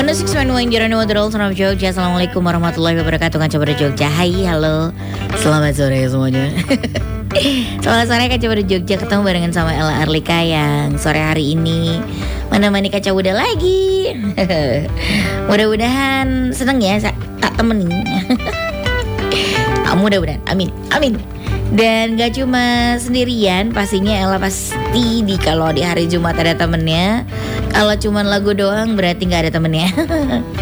106.1 Jeronu Wadrol Sonam Jogja. Assalamualaikum warahmatullahi wabarakatuh. Kaca Pada Jogja. Hai halo. Selamat sore semuanya. Selamat sore Kaca Pada Jogja. Ketemu barengan sama Ella Arlika Yang sore hari ini Menemani Kaca Muda lagi. Mudah-mudahan seneng ya Tak temenin. Mudah-mudahan. Amin. Amin dan gak cuma sendirian, pastinya Ella pasti di kalau di hari Jumat ada temennya. Kalau cuma lagu doang berarti nggak ada temennya.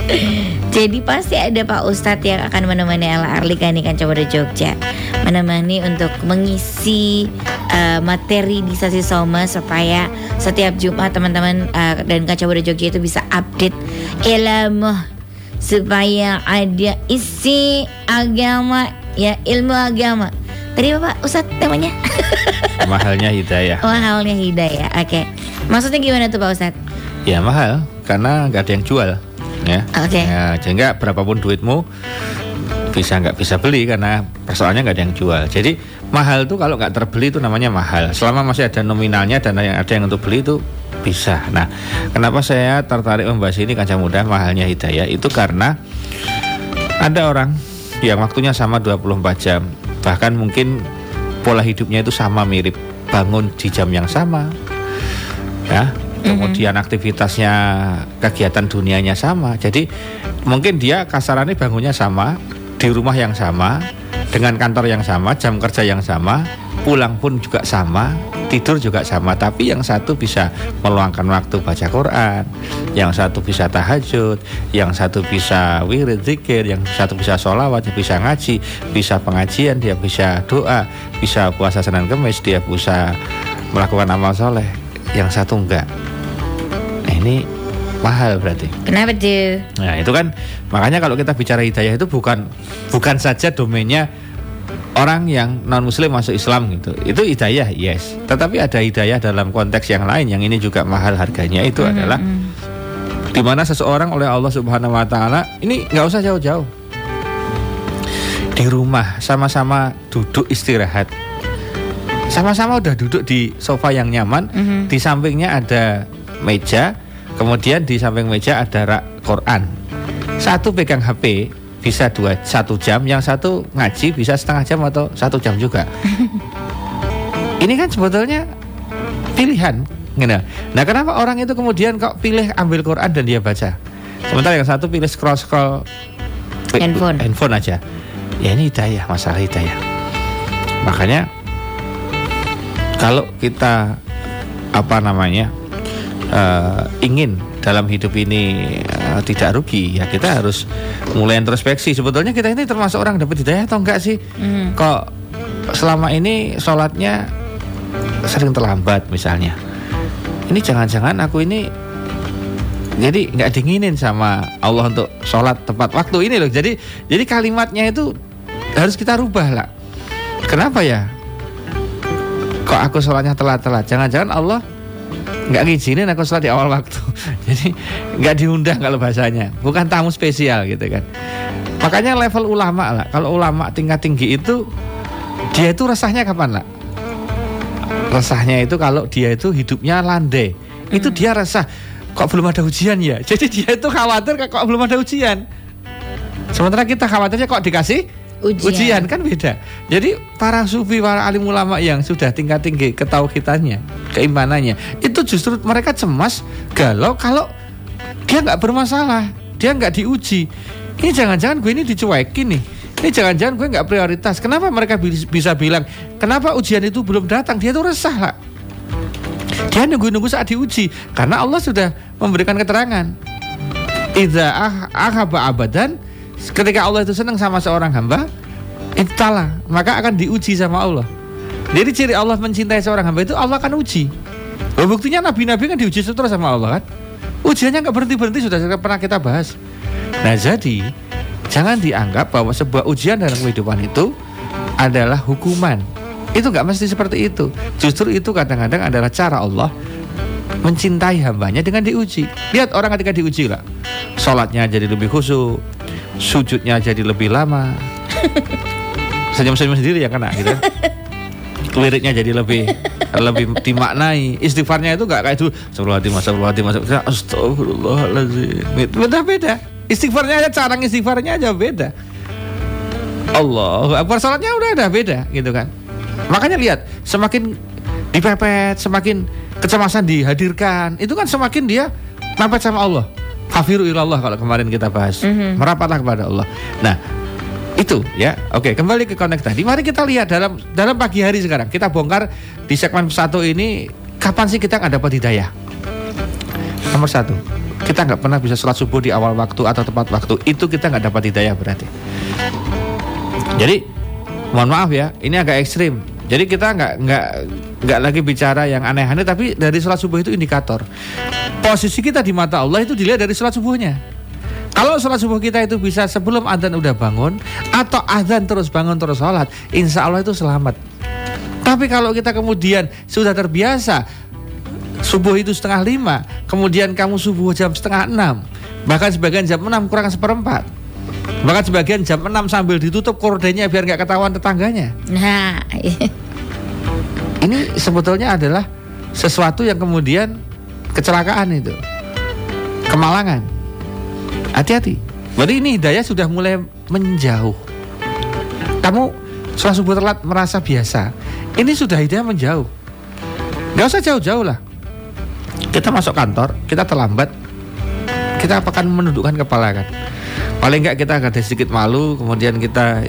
Jadi pasti ada Pak Ustadz yang akan menemani Ella Arlika nih kan coba di Jogja, menemani untuk mengisi uh, materi di sesi Soma supaya setiap Jumat teman-teman uh, dan kaca di Jogja itu bisa update ilmu supaya ada isi agama ya ilmu agama Tadi Bapak Ustadz temanya Mahalnya hidayah Mahalnya hidayah Oke okay. Maksudnya gimana tuh Pak Ustadz? Ya mahal Karena nggak ada yang jual ya. Oke okay. ya, Sehingga berapapun duitmu Bisa nggak bisa beli Karena persoalannya nggak ada yang jual Jadi mahal tuh kalau nggak terbeli itu namanya mahal Selama masih ada nominalnya Dan ada yang untuk beli itu bisa Nah kenapa saya tertarik membahas ini Kancah muda mahalnya hidayah Itu karena Ada orang yang waktunya sama 24 jam bahkan mungkin pola hidupnya itu sama mirip. Bangun di jam yang sama. Ya kemudian mm-hmm. aktivitasnya kegiatan dunianya sama. Jadi mungkin dia kasarannya bangunnya sama di rumah yang sama dengan kantor yang sama jam kerja yang sama pulang pun juga sama tidur juga sama tapi yang satu bisa meluangkan waktu baca Quran yang satu bisa tahajud yang satu bisa wirid zikir yang satu bisa sholawat yang bisa ngaji bisa pengajian dia bisa doa bisa puasa Senin Kemis dia bisa melakukan amal soleh yang satu enggak nah, ini mahal berarti. Kenapa tuh? Nah itu kan makanya kalau kita bicara hidayah itu bukan bukan saja domainnya orang yang non muslim masuk Islam gitu. Itu hidayah yes. Tetapi ada hidayah dalam konteks yang lain yang ini juga mahal harganya. Itu mm-hmm. adalah di mana seseorang oleh Allah Subhanahu Wa Taala ini nggak usah jauh-jauh. Di rumah sama-sama duduk istirahat. Sama-sama udah duduk di sofa yang nyaman mm-hmm. di sampingnya ada meja kemudian di samping meja ada rak Quran. Satu pegang HP bisa dua satu jam, yang satu ngaji bisa setengah jam atau satu jam juga. Ini kan sebetulnya pilihan, gitu. Nah, kenapa orang itu kemudian kok pilih ambil Quran dan dia baca? Sementara yang satu pilih scroll scroll handphone, handphone aja. Ya ini hidayah, masalah hidayah. Makanya kalau kita apa namanya uh, ingin dalam hidup ini uh, tidak rugi ya kita harus mulai introspeksi. Sebetulnya kita ini termasuk orang dapat hidayah atau enggak sih? Mm. kok selama ini sholatnya sering terlambat misalnya? Ini jangan-jangan aku ini jadi nggak dinginin sama Allah untuk sholat tepat waktu ini loh. Jadi jadi kalimatnya itu harus kita rubah lah. Kenapa ya? Kok aku sholatnya telat-telat? Jangan-jangan Allah nggak ngizinin aku sholat di awal waktu. Jadi nggak diundang kalau bahasanya. Bukan tamu spesial gitu kan. Makanya level ulama lah. Kalau ulama tingkat tinggi itu dia itu resahnya kapan lah? Resahnya itu kalau dia itu hidupnya landai. Itu dia resah. Kok belum ada ujian ya? Jadi dia itu khawatir kok belum ada ujian. Sementara kita khawatirnya kok dikasih ujian. ujian kan beda. Jadi para sufi, para alim ulama yang sudah tingkat tinggi ketauhidannya, keimanannya, itu justru mereka cemas, galau kalau dia nggak bermasalah, dia nggak diuji. Ini jangan-jangan gue ini dicuekin nih. Ini jangan-jangan gue nggak prioritas. Kenapa mereka bisa bilang, kenapa ujian itu belum datang? Dia tuh resah lah. Dia nunggu-nunggu saat diuji karena Allah sudah memberikan keterangan. Idza ah ahaba abadan Ketika Allah itu senang sama seorang hamba, Ibtala, maka akan diuji sama Allah. Jadi ciri Allah mencintai seorang hamba itu Allah akan uji. Oh, buktinya nabi-nabi kan diuji terus sama Allah kan. Ujiannya nggak berhenti berhenti sudah pernah kita bahas. Nah jadi jangan dianggap bahwa sebuah ujian dalam kehidupan itu adalah hukuman. Itu nggak mesti seperti itu. Justru itu kadang-kadang adalah cara Allah mencintai hambanya dengan diuji. Lihat orang ketika diuji lah, sholatnya jadi lebih khusyuk, sujudnya jadi lebih lama senyum-senyum sendiri ya kena gitu liriknya jadi lebih lebih dimaknai. Istighfarnya itu nggak kayak itu Astagfirullahaladzim, Astagfirullahaladzim, Astagfirullahaladzim, Astagfirullahaladzim. Beda-beda. Istighfarnya aja, cara istighfarnya aja beda. Allah, Akbar salatnya udah ada beda gitu kan. Makanya lihat, semakin dipepet, semakin kecemasan dihadirkan, itu kan semakin dia mepet sama Allah. Hafiru ilallah kalau kemarin kita bahas. Merapatlah kepada Allah. Nah, itu ya. Oke, kembali ke konteks tadi. Mari kita lihat dalam dalam pagi hari sekarang. Kita bongkar di segmen satu ini kapan sih kita nggak dapat hidayah? Nomor satu, kita nggak pernah bisa sholat subuh di awal waktu atau tepat waktu. Itu kita nggak dapat hidayah berarti. Jadi, mohon maaf ya, ini agak ekstrim. Jadi kita nggak nggak nggak lagi bicara yang aneh-aneh, tapi dari sholat subuh itu indikator. Posisi kita di mata Allah itu dilihat dari sholat subuhnya. Kalau sholat subuh kita itu bisa sebelum adzan udah bangun atau adzan terus bangun terus sholat, insya Allah itu selamat. Tapi kalau kita kemudian sudah terbiasa subuh itu setengah lima, kemudian kamu subuh jam setengah enam, bahkan sebagian jam enam kurang seperempat, bahkan sebagian jam enam sambil ditutup kordennya biar nggak ketahuan tetangganya. Nah, Ini sebetulnya adalah sesuatu yang kemudian kecelakaan itu, kemalangan. Hati-hati. Berarti ini hidayah sudah mulai menjauh. Kamu sholat subuh telat merasa biasa. Ini sudah hidayah menjauh. Gak usah jauh-jauh lah. Kita masuk kantor, kita terlambat, kita akan menundukkan kepala kan. Paling nggak kita ada sedikit malu, kemudian kita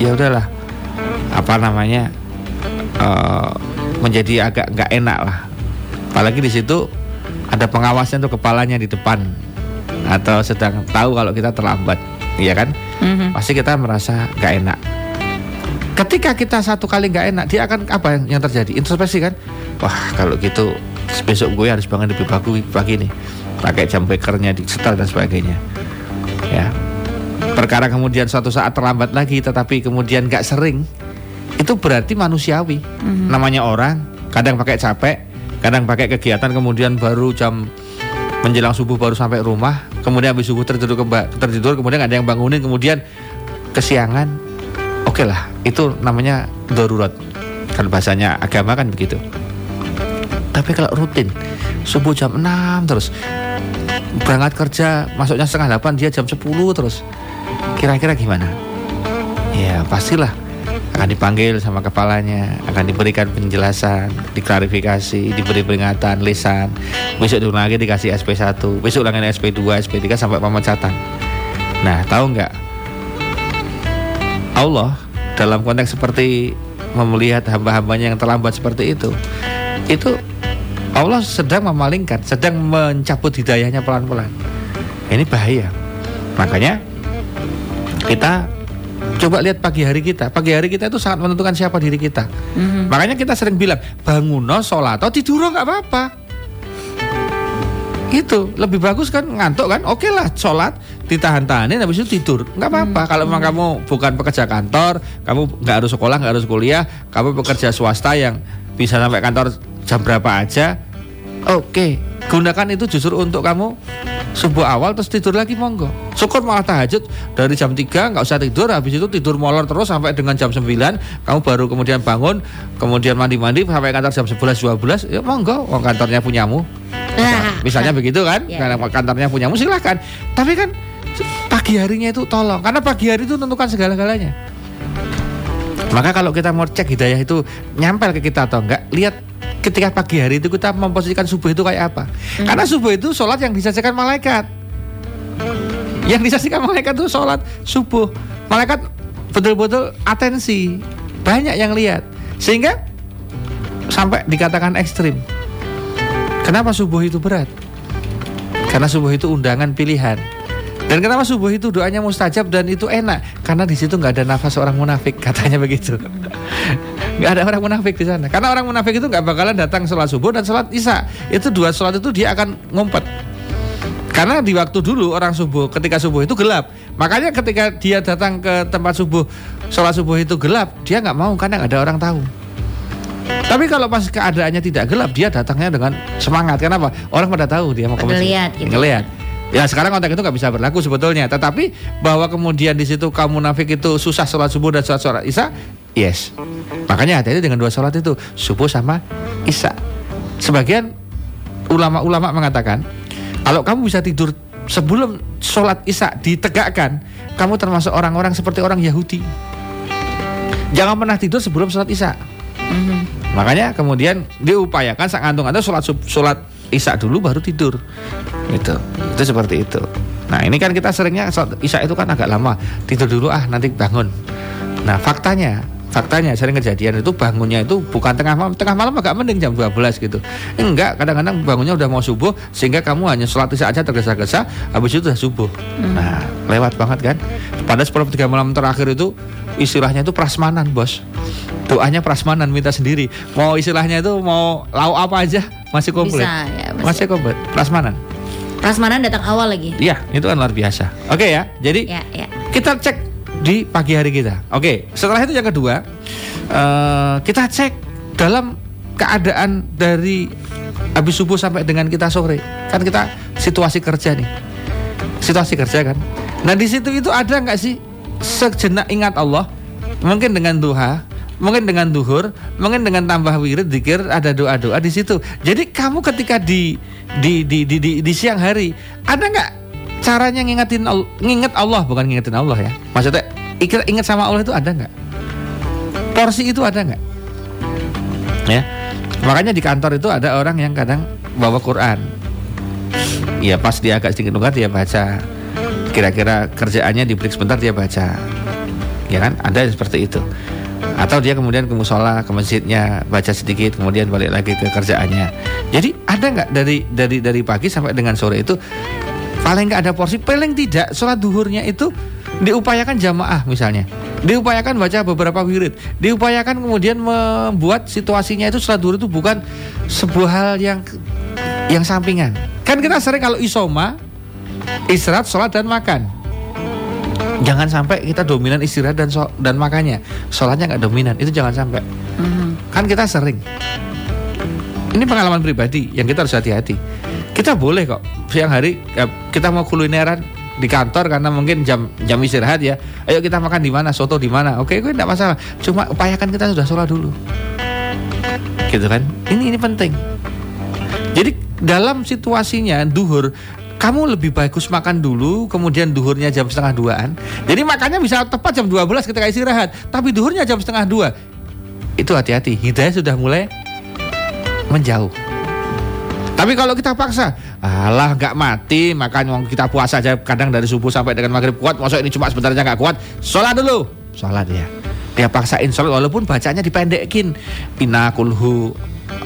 ya udahlah apa namanya eh, menjadi agak nggak enak lah. Apalagi di situ ada pengawasnya tuh kepalanya di depan atau sedang tahu kalau kita terlambat, iya kan? Mhm. Pasti kita merasa nggak enak. Ketika kita satu kali nggak enak, dia akan apa yang, yang terjadi? Introspeksi kan? Wah kalau gitu besok gue harus bangun lebih bagus pagi nih, pakai jam bekernya di setel dan sebagainya. Ya, perkara kemudian suatu saat terlambat lagi, tetapi kemudian nggak sering, itu berarti manusiawi. Namanya orang, kadang pakai capek, kadang pakai kegiatan, kemudian baru jam menjelang subuh baru sampai rumah, kemudian habis subuh tertidur kemba- tertidur, kemudian ada yang bangunin, kemudian kesiangan. Oke lah, itu namanya darurat. Kalau bahasanya agama kan begitu. Tapi kalau rutin, subuh jam 6 terus berangkat kerja, masuknya setengah 8, dia jam 10 terus. Kira-kira gimana? Ya pastilah akan dipanggil sama kepalanya, akan diberikan penjelasan, diklarifikasi, diberi peringatan, lisan. Besok diulang lagi dikasih SP1, besok ulangan SP2, SP3 sampai pemecatan. Nah, tahu nggak? Allah dalam konteks seperti melihat hamba-hambanya yang terlambat seperti itu, itu Allah sedang memalingkan, sedang mencabut hidayahnya pelan-pelan. Ini bahaya. Makanya kita coba lihat pagi hari kita. Pagi hari kita itu sangat menentukan siapa diri kita. Makanya kita sering bilang banguno sholat atau tidur nggak apa-apa. Itu lebih bagus kan ngantuk kan? Oke lah sholat ditahan-tahanin habis itu tidur nggak apa-apa. Kalau memang kamu bukan pekerja kantor, kamu nggak harus sekolah, nggak harus kuliah, kamu pekerja swasta yang bisa sampai kantor jam berapa aja. Oke, gunakan itu justru untuk kamu subuh awal terus tidur lagi monggo. Syukur malah tahajud dari jam 3 nggak usah tidur, habis itu tidur molor terus sampai dengan jam 9 kamu baru kemudian bangun, kemudian mandi-mandi sampai kantor jam 11 12 ya monggo, wong kantornya punyamu. Nah, Misalnya begitu kan, Ya. karena kantornya punyamu silahkan. Tapi kan pagi harinya itu tolong, karena pagi hari itu tentukan segala-galanya. Maka kalau kita mau cek hidayah itu nyampe ke kita atau enggak, lihat ketika pagi hari itu kita memposisikan subuh itu kayak apa. Karena subuh itu sholat yang disajikan malaikat. Yang disajikan malaikat itu sholat subuh. Malaikat betul-betul atensi, banyak yang lihat, sehingga sampai dikatakan ekstrim. Kenapa subuh itu berat? Karena subuh itu undangan pilihan. Dan kenapa subuh itu doanya mustajab dan itu enak? Karena di situ nggak ada nafas orang munafik, katanya begitu. Nggak ada orang munafik di sana. Karena orang munafik itu nggak bakalan datang sholat subuh dan sholat isya. Itu dua sholat itu dia akan ngumpet. Karena di waktu dulu orang subuh, ketika subuh itu gelap. Makanya ketika dia datang ke tempat subuh, sholat subuh itu gelap, dia nggak mau karena nggak ada orang tahu. Tapi kalau pas keadaannya tidak gelap, dia datangnya dengan semangat. Kenapa? Orang pada tahu dia mau ke masjid. gitu. Ngelihat. Ya sekarang konteks itu nggak bisa berlaku sebetulnya. Tetapi bahwa kemudian di situ kaum munafik itu susah sholat subuh dan sholat sholat isya, Yes. Makanya hati-hati dengan dua sholat itu subuh sama isya. Sebagian ulama-ulama mengatakan kalau kamu bisa tidur sebelum sholat isya ditegakkan, kamu termasuk orang-orang seperti orang Yahudi. Jangan pernah tidur sebelum sholat isya. Mhm. Makanya kemudian diupayakan saat ngantung atau sholat sholat isya dulu baru tidur. Itu, itu seperti itu. Nah ini kan kita seringnya isya itu kan agak lama tidur dulu ah nanti bangun. Nah faktanya faktanya sering kejadian itu bangunnya itu bukan tengah malam tengah malam agak mending jam 12 gitu. Enggak kadang-kadang bangunnya udah mau subuh sehingga kamu hanya sholat isya aja tergesa-gesa habis itu udah subuh. Nah lewat banget kan? Pada sepertiga malam terakhir itu istilahnya itu prasmanan bos. Doanya prasmanan minta sendiri. Mau istilahnya itu mau lauk apa aja masih komplit. Bisa ya, masih. masih komplit. Prasmanan. Prasmanan datang awal lagi. iya itu kan luar biasa. Oke ya jadi Ya, ya. kita cek di pagi hari kita. Oke, setelah itu yang kedua, eh, kita cek dalam keadaan dari habis subuh sampai dengan kita sore. Kan kita situasi kerja nih, situasi kerja kan. Nah di situ itu ada nggak sih sejenak ingat Allah? Mungkin dengan duha, mungkin dengan duhur, mungkin dengan tambah wirid, dikir, ada doa-doa di situ. Jadi kamu ketika di di di di, di, di siang hari ada nggak caranya ngingetin nginget Allah bukan ngingetin Allah ya. Maksudnya ingat sama Allah itu ada nggak? Porsi itu ada nggak? Ya. Makanya di kantor itu ada orang yang kadang bawa Quran. Ya pas dia agak sedikit nunggu dia baca. Kira-kira kerjaannya di break sebentar dia baca. Ya kan? Ada yang seperti itu. Atau dia kemudian ke musola ke masjidnya baca sedikit kemudian balik lagi ke kerjaannya. Jadi ada nggak dari dari dari pagi sampai dengan sore itu paling nggak ada porsi paling tidak sholat duhurnya itu diupayakan jamaah misalnya. Diupayakan baca beberapa wirid. Diupayakan kemudian membuat situasinya itu sholat duhur itu bukan sebuah hal yang yang sampingan. Kan kita sering kalau isoma istirahat sholat dan makan. Jangan sampai kita dominan istirahat dan so- dan makannya. Sholatnya nggak dominan itu jangan sampai. Mhm. kan kita sering. Ini pengalaman pribadi yang kita harus hati-hati kita boleh kok. Siang hari eh, kita mau kulineran di kantor karena mungkin jam jam istirahat ya. Ayo kita makan di mana soto di mana. Oke gue tidak masalah. Cuma upayakan kita sudah sholat dulu. Gitu kan? Ini ini penting. Jadi dalam situasinya duhur kamu lebih bagus makan dulu kemudian duhurnya jam setengah duaan. Jadi makannya bisa tepat jam 12 ketika istirahat. Tapi duhurnya jam setengah dua. Itu hati-hati. Hidayah sudah mulai menjauh tapi kalau kita paksa, alah nggak mati, wong kita puasa aja kadang dari subuh sampai dengan maghrib kuat, masa ini cuma sebentar aja nggak kuat, sholat dulu, sholat ya. Dia paksain sholat walaupun bacanya dipendekin, ina kulhu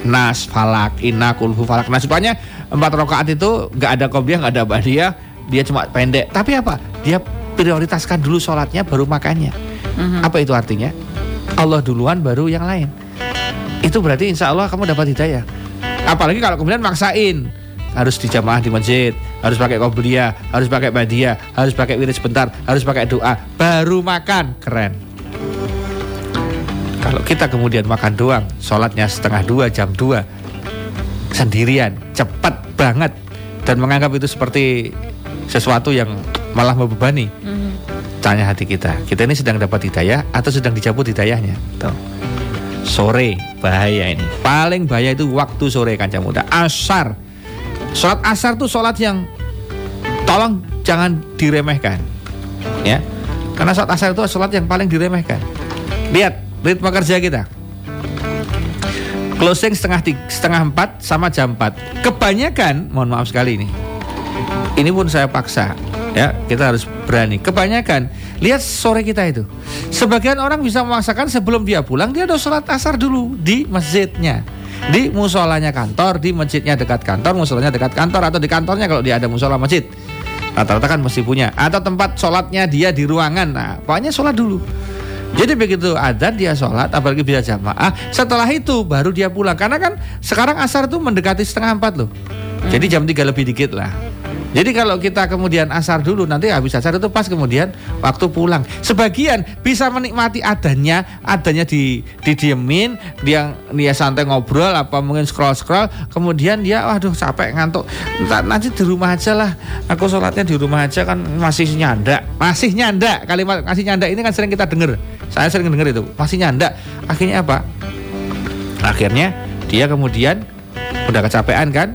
nas falak, ina kulhu falak. Nah supaya empat rakaat itu nggak ada qobliyah, nggak ada badiah, dia cuma pendek. Tapi apa? Dia prioritaskan dulu sholatnya baru makannya. Mhm. Apa itu artinya? Allah duluan baru yang lain. Itu berarti insya Allah kamu dapat hidayah. Apalagi kalau kemudian maksain harus dijamaah di masjid, harus pakai qobliyah, harus pakai badiah, harus pakai wirid sebentar, harus pakai doa, baru makan, keren. Kalau kita kemudian makan doang, sholatnya setengah dua, jam dua, sendirian, cepat banget, dan menganggap itu seperti sesuatu yang malah membebani, Mhm. tanya hati kita, kita ini sedang dapat hidayah atau sedang dicabut hidayahnya? Tuh. Sore bahaya ini. Paling bahaya itu waktu sore kanca muda. Asar. Sholat asar tuh sholat yang tolong jangan diremehkan. Ya. Karena sholat asar itu sholat yang paling diremehkan. Lihat ritme kerja kita. Closing setengah tiga, setengah empat sama jam empat. Kebanyakan, mohon maaf sekali ini. Ini pun saya paksa ya kita harus berani. Kebanyakan lihat sore kita itu. Sebagian orang bisa memaksakan sebelum dia pulang dia udah sholat asar dulu di masjidnya. Di musolanya kantor di masjidnya dekat kantor musolanya dekat kantor atau di kantornya kalau dia ada musola masjid. Rata-rata kan mesti punya. Atau tempat sholatnya dia di ruangan. Nah pokoknya sholat dulu. Jadi begitu adzan dia sholat apalagi bisa jamaah setelah itu baru dia pulang. Karena kan sekarang asar tuh mendekati setengah empat loh. Jadi jam 3 lebih dikit lah Jadi kalau kita kemudian asar dulu nanti habis asar itu pas kemudian waktu pulang. Sebagian bisa menikmati adanya, adanya di didiemin, dia dia santai ngobrol apa mungkin scroll scroll, kemudian dia waduh capek ngantuk. Nanti di rumah aja lah. Aku sholatnya di rumah aja kan masih nyanda, masih nyanda. Kalimat masih nyanda ini kan sering kita dengar. Saya sering dengar itu masih nyanda. Akhirnya apa? Akhirnya dia kemudian udah kecapean kan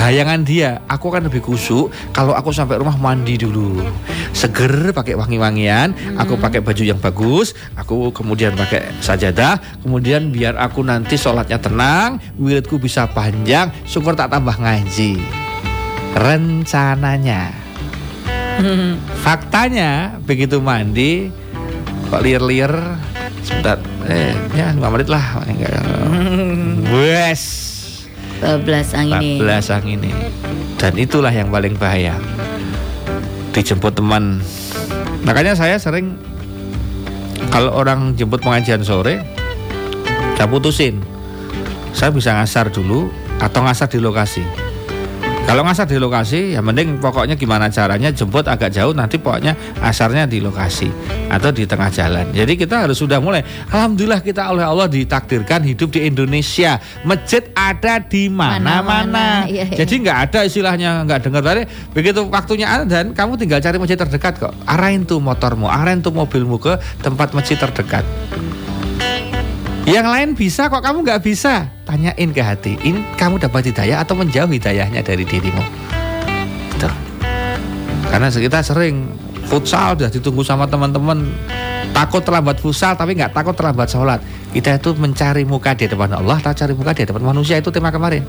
bayangan dia aku akan lebih kusuk kalau aku sampai rumah mandi dulu. Seger pakai wangi-wangian aku pakai baju yang bagus aku kemudian pakai sajadah kemudian biar aku nanti sholatnya tenang wiridku bisa panjang syukur tak tambah ngaji. Rencananya. Faktanya begitu mandi kok lir-lir sebentar eh ya 5 menit lah wes Bablas angin ini. Bablas angin ini. Dan itulah yang paling bahaya. Dijemput teman. Makanya saya sering kalau orang jemput pengajian sore, saya putusin. Saya bisa ngasar dulu atau ngasar di lokasi. Kalau ngasar di lokasi, ya mending pokoknya gimana caranya jemput agak jauh nanti pokoknya asarnya di lokasi atau di tengah jalan. Jadi kita harus sudah mulai. Alhamdulillah kita oleh Allah ditakdirkan hidup di Indonesia. Masjid ada di mana-mana. Iya, iya. Jadi nggak ada istilahnya nggak dengar tadi. Begitu waktunya ada dan kamu tinggal cari masjid terdekat kok. Arahin tuh motormu, arahin tuh mobilmu ke tempat masjid terdekat. Yang lain bisa kok kamu nggak bisa. Tanyain ke hati. Ini kamu dapat hidayah atau menjauh hidayahnya dari dirimu. Tuh. Karena kita sering futsal sudah ditunggu sama teman-teman takut terlambat futsal tapi nggak takut terlambat sholat. Kita itu mencari muka di depan Allah atau cari muka di depan manusia itu tema kemarin.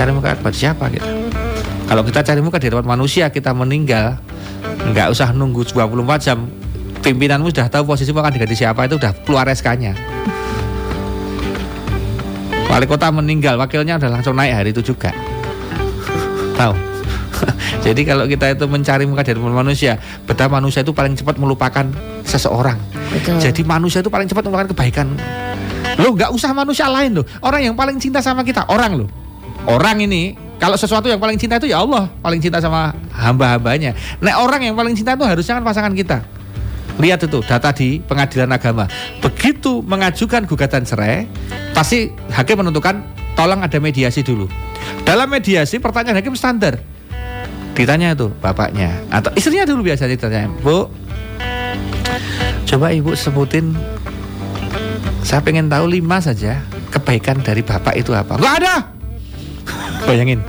Cari muka buat siapa kita? Kalau kita cari muka di depan manusia kita meninggal nggak usah nunggu 24 jam pimpinanmu sudah tahu posisi akan diganti siapa itu udah keluar SK-nya. Wali kota meninggal, wakilnya udah langsung naik hari itu juga. Tahu? Jadi kalau kita itu mencari muka dari manusia, betapa manusia itu paling cepat melupakan seseorang. Betul. Jadi manusia itu paling cepat melupakan kebaikan. Lo nggak usah manusia lain loh. Orang yang paling cinta sama kita, orang loh. Orang ini kalau sesuatu yang paling cinta itu ya Allah paling cinta sama hamba-hambanya. Nah orang yang paling cinta itu harusnya kan pasangan kita. Lihat itu data di pengadilan agama. Begitu mengajukan gugatan cerai, pasti hakim menentukan tolong ada mediasi dulu. Dalam mediasi pertanyaan hakim standar. Ditanya itu bapaknya atau istrinya dulu biasanya ditanya, "Bu, coba Ibu sebutin saya pengen tahu lima saja kebaikan dari bapak itu apa?" Gak ada. Bayangin,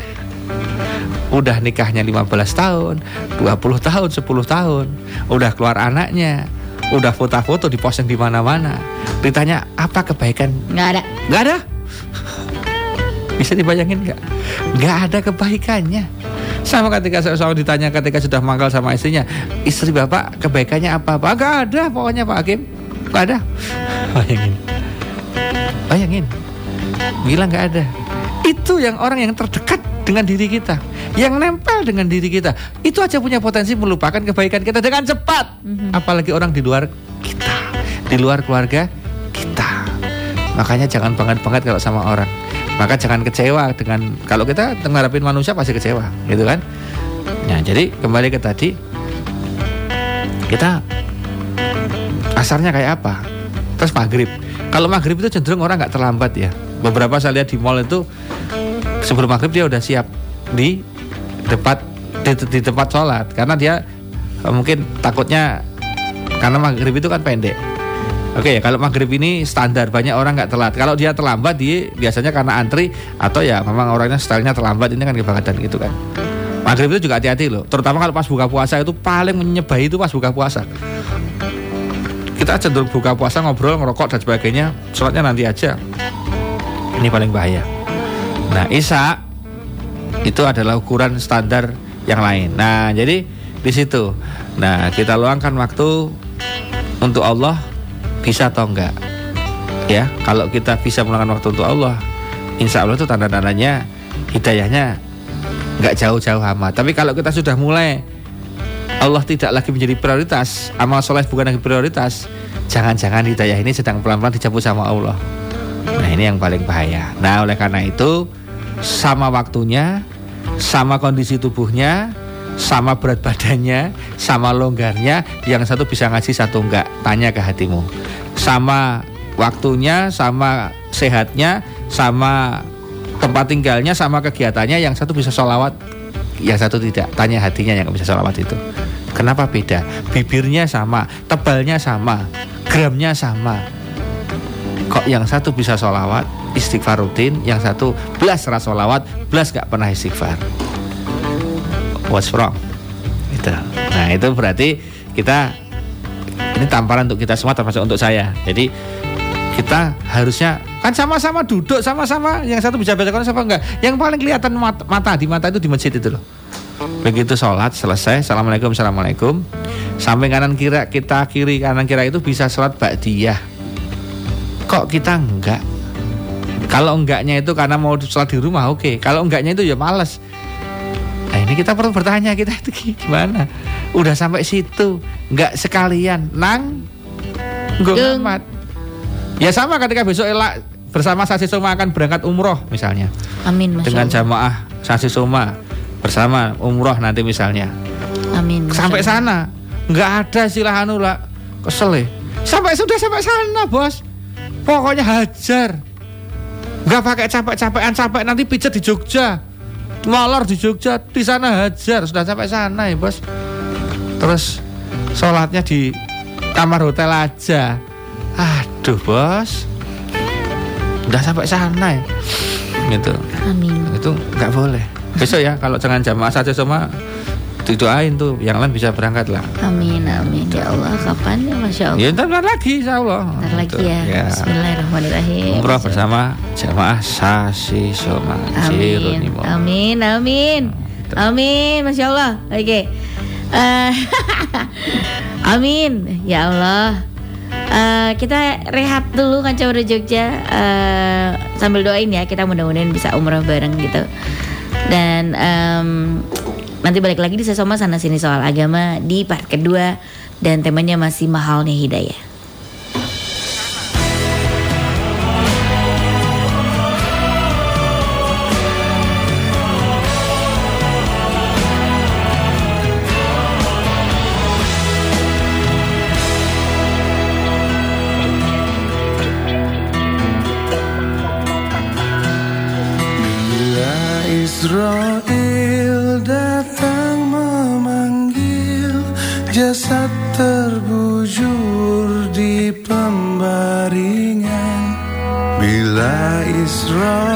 udah nikahnya 15 tahun, 20 tahun, 10 tahun, udah keluar anaknya, udah foto-foto diposting di mana-mana. Ditanya apa kebaikan? Nggak ada. Nggak ada. Bisa dibayangin nggak? Nggak ada kebaikannya. Sama ketika saya selalu ditanya ketika sudah mangkal sama istrinya, istri bapak kebaikannya apa? Apa? Nggak ada pokoknya Pak Hakim. Nggak ada. Bayangin. Bayangin. Bilang nggak ada. Itu yang orang yang terdekat dengan diri kita, yang nempel dengan diri kita, itu aja punya potensi melupakan kebaikan kita dengan cepat. Mm-hmm. Apalagi orang di luar kita, di luar keluarga kita. Makanya jangan banget-banget kalau sama orang. Maka jangan kecewa dengan kalau kita ngarepin manusia pasti kecewa, gitu kan? Nah, jadi kembali ke tadi kita asarnya kayak apa? Terus maghrib. Kalau maghrib itu cenderung orang nggak terlambat ya. Beberapa saya lihat di mall itu sebelum maghrib dia udah siap di tempat di, di tempat sholat karena dia eh, mungkin takutnya karena maghrib itu kan pendek. Oke ya kalau maghrib ini standar banyak orang nggak telat. Kalau dia terlambat dia biasanya karena antri atau ya memang orangnya stylenya terlambat ini kan kebanggaan gitu kan. Maghrib itu juga hati-hati loh. Terutama kalau pas buka puasa itu paling menyebahi itu pas buka puasa. Kita cenderung buka puasa ngobrol ngerokok dan sebagainya. Sholatnya nanti aja. Ini paling bahaya. Nah, Isa itu adalah ukuran standar yang lain. Nah, jadi di situ. Nah, kita luangkan waktu untuk Allah bisa atau enggak? Ya, kalau kita bisa meluangkan waktu untuk Allah, insya Allah itu tanda-tandanya hidayahnya enggak jauh-jauh amat. Tapi kalau kita sudah mulai Allah tidak lagi menjadi prioritas, amal soleh bukan lagi prioritas, jangan-jangan hidayah ini sedang pelan-pelan dicabut sama Allah. Nah ini yang paling bahaya. Nah oleh karena itu sama waktunya, sama kondisi tubuhnya, sama berat badannya, sama longgarnya, yang satu bisa ngaji satu enggak. Tanya ke hatimu. Sama waktunya, sama sehatnya, sama tempat tinggalnya, sama kegiatannya, yang satu bisa sholawat, yang satu tidak. Tanya hatinya yang bisa sholawat itu. Kenapa beda? Bibirnya sama, tebalnya sama, gramnya sama. Kok yang satu bisa sholawat, istighfar rutin, yang satu belas ras sholawat, belas gak pernah istighfar. What's wrong? Itu. Nah itu berarti kita ini tamparan untuk kita semua termasuk untuk saya. Jadi kita harusnya kan sama-sama duduk sama-sama yang satu bisa baca Quran siapa enggak yang paling kelihatan mata, mata di mata itu di masjid itu loh begitu sholat selesai assalamualaikum assalamualaikum sampai kanan kiri kita kiri kanan kiri itu bisa sholat ba'diyah kok kita enggak? Kalau enggaknya itu karena mau sholat di rumah oke. Okay. kalau enggaknya itu ya males. Nah ini kita perlu bertanya kita itu gimana? Udah sampai situ enggak sekalian. Nang enggak amat ya sama ketika besok elak bersama Sasi Soma akan berangkat umroh misalnya. Amin Masya dengan jamaah Sasi Soma bersama umroh nanti misalnya. Amin sampai sana. Nggak ada istilah anu lah. Kesel ya. Sampai sudah sampai sana bos pokoknya hajar. Nggak pakai capek-capekan capek nanti pijet di Jogja. Molor di Jogja di sana hajar. Sudah sampai sana ya bos. Terus sholatnya di kamar hotel aja. Aduh bos. Udah sampai sana ya. Gitu. Amin. Itu nggak boleh. Besok ya kalau jangan jamaah saja semua didoain tuh yang lain bisa berangkat lah. Amin amin. Ya Allah kapan? Ya masya Allah. Ya ntar lagi insya Allah. Ntar lagi ya, ya. Bismillahirrahmanirrahim. Umroh bersama jamaah Sasi Soma amin. Amin amin. Amin masya Allah. Oke. Okay. uh, amin. Ya Allah. Uh, kita rehat dulu kan udah Jogja. Uh, sambil doain ya kita mudah-mudahan bisa umroh bareng gitu. Dan um, nanti balik lagi di sesoma sana sini soal agama di part kedua dan temanya masih mahalnya hidayah. Israel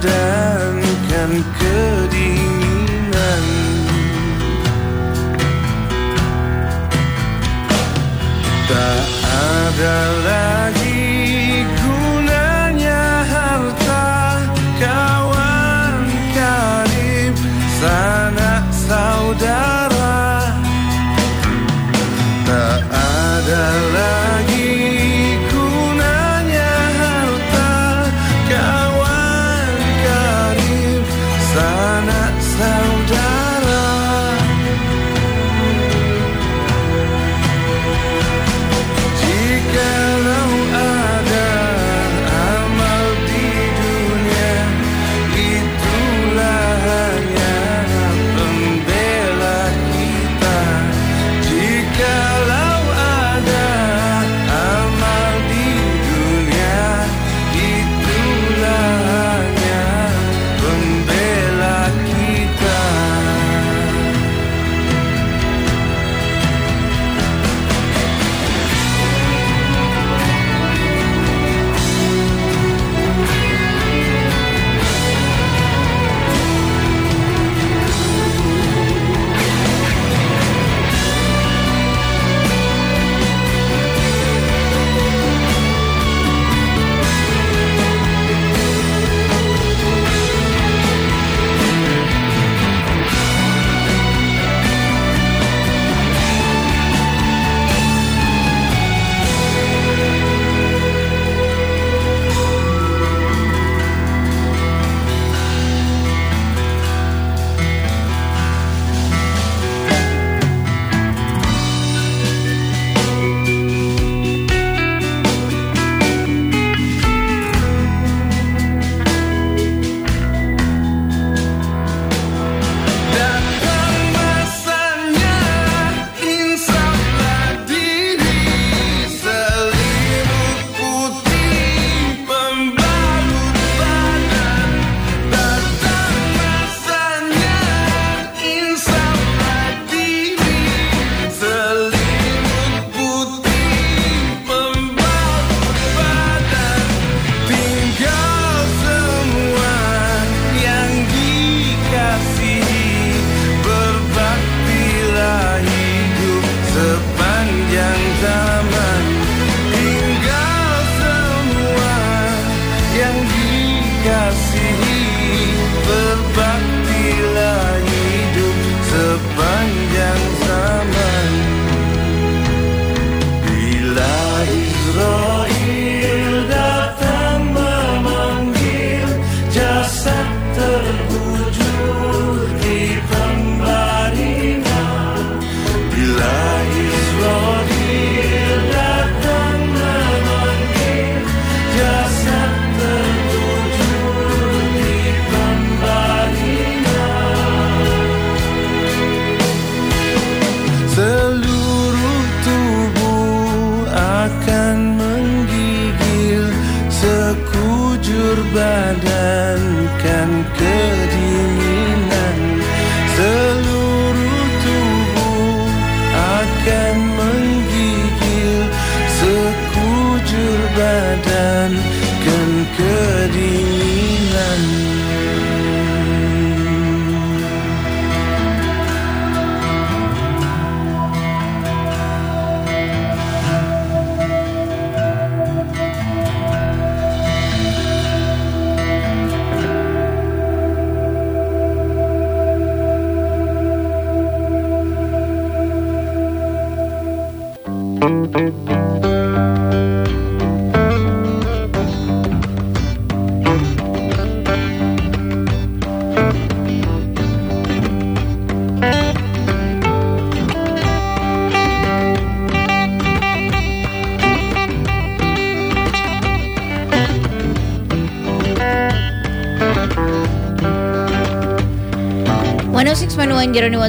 badan kan kedinginan. Tak ada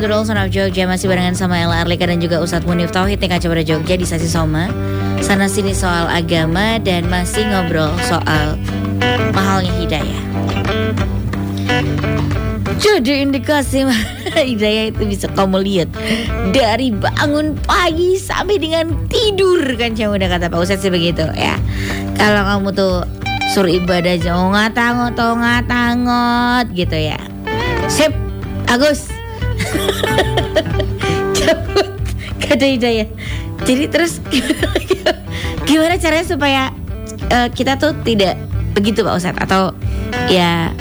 Jeroni Wadrol Son of Jogja masih barengan sama Ella Arlika dan juga Ustadz Munif Tauhid TK Cibara Jogja di Sasi Soma sana sini soal agama dan masih ngobrol soal mahalnya hidayah. Jadi indikasi hidayah itu bisa kamu lihat dari bangun pagi sampai dengan tidur kan cuma udah kata Pak Ustadz sih begitu ya. Kalau kamu tuh suruh ibadah jangan ngatangot atau ngatangot gitu ya. Sip, Agus. Cabut kata hidayah. Jadi terus gimana caranya supaya eh, kita tuh tidak begitu Pak Ustadz atau ya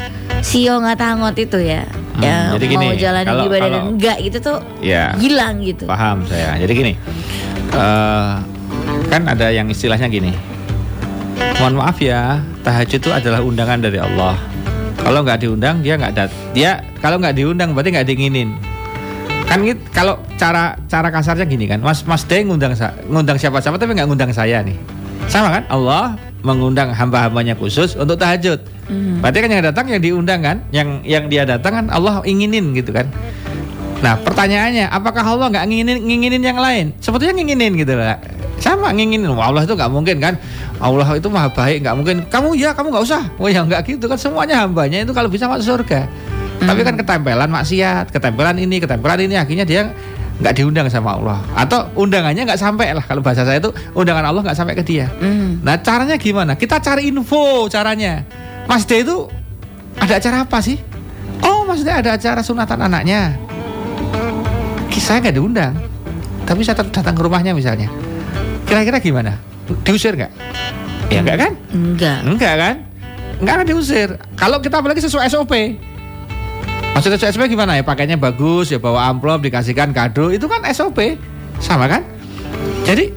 sio nggak tangot itu ya Hmm, ya jadi mau gini, jalan kalau- ibadah dan kalau- enggak gitu tuh Ya. hilang gitu. Paham saya. Jadi gini, eh, kan ada yang istilahnya gini. Mohon maaf ya, tahajud itu adalah undangan dari Allah. Kalau nggak diundang dia nggak dat. Dia kalau nggak diundang berarti nggak diinginin. Kan gitu, kalau cara cara kasarnya gini kan, Mas Mas D ngundang ngundang siapa-siapa tapi nggak ngundang saya nih. Sama kan? Allah mengundang hamba-hambanya khusus untuk tahajud. Berarti kan yang datang yang diundang kan, yang yang dia datang kan Allah inginin gitu kan. Nah pertanyaannya, apakah Allah nggak nginginin, nginginin yang lain? Sebetulnya nginginin gitu lah. Sama nginginin. Wah, Allah itu nggak mungkin kan? Allah itu maha baik, nggak mungkin. Kamu ya, kamu nggak usah. Oh ya nggak gitu kan? Semuanya hambanya itu kalau bisa masuk surga. Tapi kan ketempelan maksiat, ketempelan ini, ketempelan ini, akhirnya dia nggak diundang sama Allah. Atau undangannya nggak sampai lah. Kalau bahasa saya itu undangan Allah nggak sampai ke dia. Hmm. Nah caranya gimana? Kita cari info caranya. Mas D itu ada acara apa sih? Oh D ada acara sunatan anaknya. Saya nggak diundang, tapi saya tetap datang ke rumahnya misalnya. Kira-kira gimana? Diusir nggak? Ya enggak kan? Enggak. Enggak kan? Enggak akan diusir. Kalau kita apalagi sesuai SOP. Maksudnya sesuai SOP gimana ya? Pakainya bagus, ya bawa amplop, dikasihkan kado, itu kan SOP. Sama kan? Jadi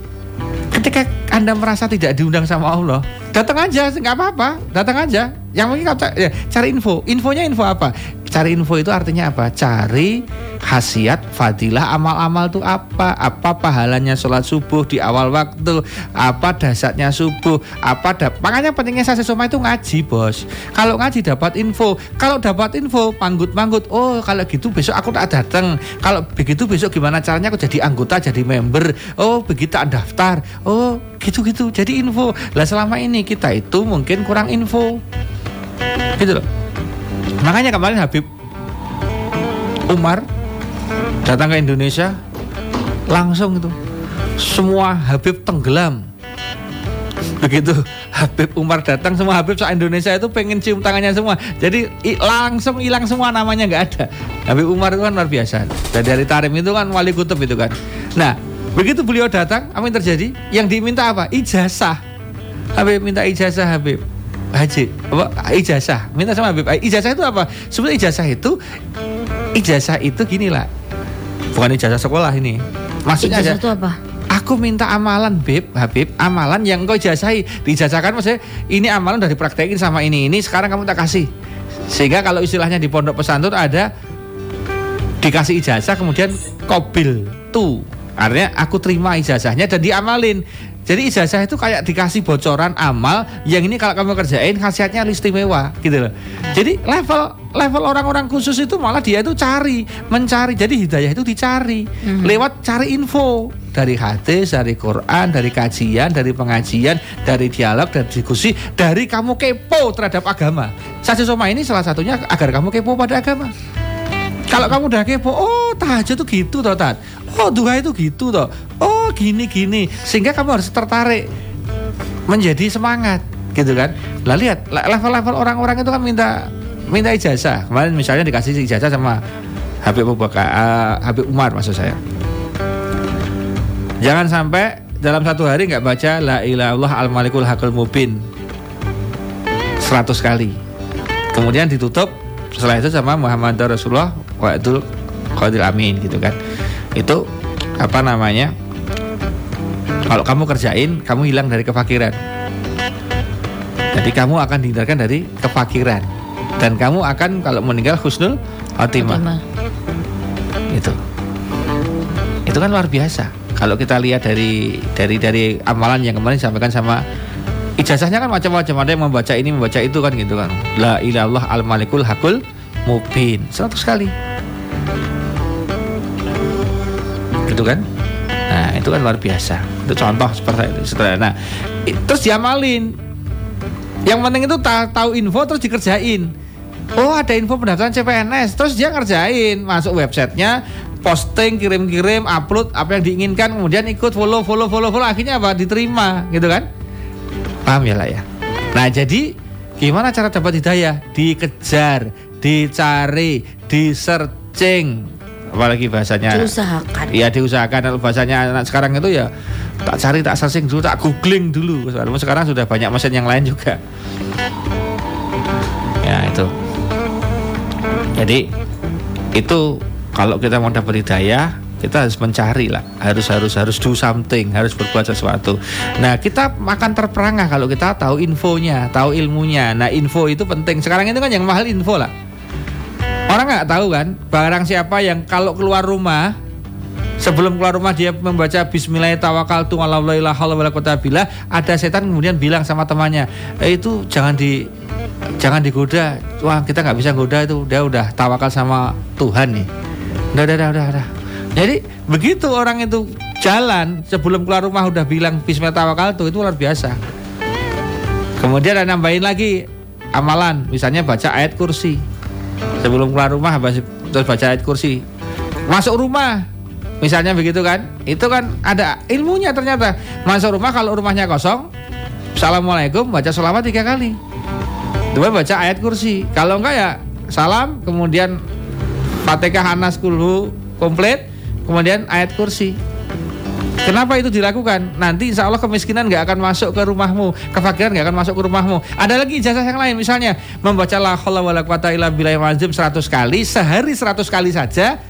ketika Anda merasa tidak diundang sama Allah, datang aja, nggak apa-apa, datang aja. Yang mungkin ya, cari info. Infonya info apa? Cari info itu artinya apa? Cari khasiat, fadilah, amal-amal itu apa? Apa pahalanya sholat subuh di awal waktu? Apa dasarnya subuh? Apa da- makanya pentingnya saya sesoma itu ngaji, bos. Kalau ngaji dapat info, kalau dapat info panggut-panggut. Oh, kalau gitu besok aku tak datang. Kalau begitu besok gimana caranya aku jadi anggota, jadi member. Oh, begitu daftar. Oh, gitu-gitu. Jadi info. Lah selama ini kita itu mungkin kurang info. Gitu loh. Makanya kemarin Habib Umar datang ke Indonesia langsung itu. Semua Habib tenggelam. Begitu Habib Umar datang semua Habib se Indonesia itu pengen cium tangannya semua. Jadi langsung hilang semua namanya nggak ada. Habib Umar itu kan luar biasa. Dan dari Tarim itu kan wali kutub itu kan. Nah begitu beliau datang apa yang terjadi? Yang diminta apa? Ijazah. Habib minta ijazah Habib Haji, apa ijazah. Minta sama Habib. Ijazah itu apa? Sebenarnya ijazah itu ijazah itu gini lah. Bukan ijazah sekolah ini. Maksudnya Ijazah itu apa? Aku minta amalan Beb, Habib, amalan yang engkau ijazahi. Diijazahkan maksudnya ini amalan udah dipraktekin sama ini ini sekarang kamu tak kasih. Sehingga kalau istilahnya di pondok pesantren ada dikasih ijazah kemudian kobil tu. Artinya aku terima ijazahnya dan diamalin. Jadi ijazah itu kayak dikasih bocoran amal yang ini kalau kamu kerjain khasiatnya istimewa gitu loh. Jadi level level orang-orang khusus itu malah dia itu cari, mencari. Jadi hidayah itu dicari lewat cari info dari hadis, dari Quran, dari kajian, dari pengajian, dari dialog, dari diskusi, dari kamu kepo terhadap agama. Saja Soma ini salah satunya agar kamu kepo pada agama. Kalau kamu udah kepo, oh tahajud tuh gitu toh Tat. Oh duha itu gitu toh. Oh gini gini. Sehingga kamu harus tertarik menjadi semangat gitu kan. Lah lihat le- level-level orang-orang itu kan minta minta ijazah. Kemarin misalnya dikasih ijazah sama Habib Abu Bakar, eh, Habib Umar maksud saya. Jangan sampai dalam satu hari nggak baca la ilaha illallah al malikul hakul mubin 100 kali. Kemudian ditutup setelah itu sama Muhammad Rasulullah wa Abdul Qadir Amin gitu kan. Itu apa namanya? Kalau kamu kerjain, kamu hilang dari kefakiran. Jadi kamu akan dihindarkan dari kefakiran dan kamu akan kalau meninggal husnul khotimah. Itu. Itu kan luar biasa. Kalau kita lihat dari dari dari amalan yang kemarin disampaikan sama ijazahnya kan macam-macam ada yang membaca ini membaca itu kan gitu kan. La ilallah al malikul hakul mubin 100 kali. Gitu kan? Nah, itu kan luar biasa. Itu contoh seperti itu. Sederhana. Terus diamalin. Yang penting itu ta- tahu info terus dikerjain. Oh ada info pendaftaran CPNS, terus dia ngerjain, masuk websitenya, posting, kirim-kirim, upload apa yang diinginkan, kemudian ikut follow, follow, follow, follow, akhirnya apa? Diterima, gitu kan? Paham ya lah ya. Nah jadi gimana cara dapat hidayah? Dikejar, dicari, di searching, apalagi bahasanya. Diusahakan. Iya diusahakan. Kalau bahasanya anak sekarang itu ya tak cari tak searching dulu tak googling dulu. Sekarang sudah banyak mesin yang lain juga. Ya itu. Jadi itu kalau kita mau dapat hidayah kita harus mencari lah harus harus harus do something harus berbuat sesuatu. Nah kita akan terperangah kalau kita tahu infonya tahu ilmunya. Nah info itu penting. Sekarang itu kan yang mahal info lah orang nggak tahu kan barang siapa yang kalau keluar rumah Sebelum keluar rumah dia membaca Bismillahirrahmanirrahim ada setan kemudian bilang sama temannya eh, itu jangan di jangan digoda. Wah kita nggak bisa goda itu. Dia udah tawakal sama Tuhan nih. Udah udah udah, udah. jadi begitu orang itu jalan sebelum keluar rumah udah bilang Bismillahirrahmanirrahim itu luar biasa. Kemudian ada nambahin lagi amalan. Misalnya baca ayat kursi sebelum keluar rumah terus baca ayat kursi. Masuk rumah misalnya begitu kan? Itu kan ada ilmunya ternyata. Masuk rumah kalau rumahnya kosong assalamualaikum baca sholawat tiga kali. Dua baca ayat kursi. Kalau enggak ya salam kemudian fatihah anas kulhu komplit kemudian ayat kursi Kenapa itu dilakukan? Nanti insya Allah kemiskinan nggak akan masuk ke rumahmu, kefakiran nggak akan masuk ke rumahmu. Ada lagi ijazah yang lain, misalnya membaca la haula wala quwata illa billahil azim 100 kali, sehari 100 kali saja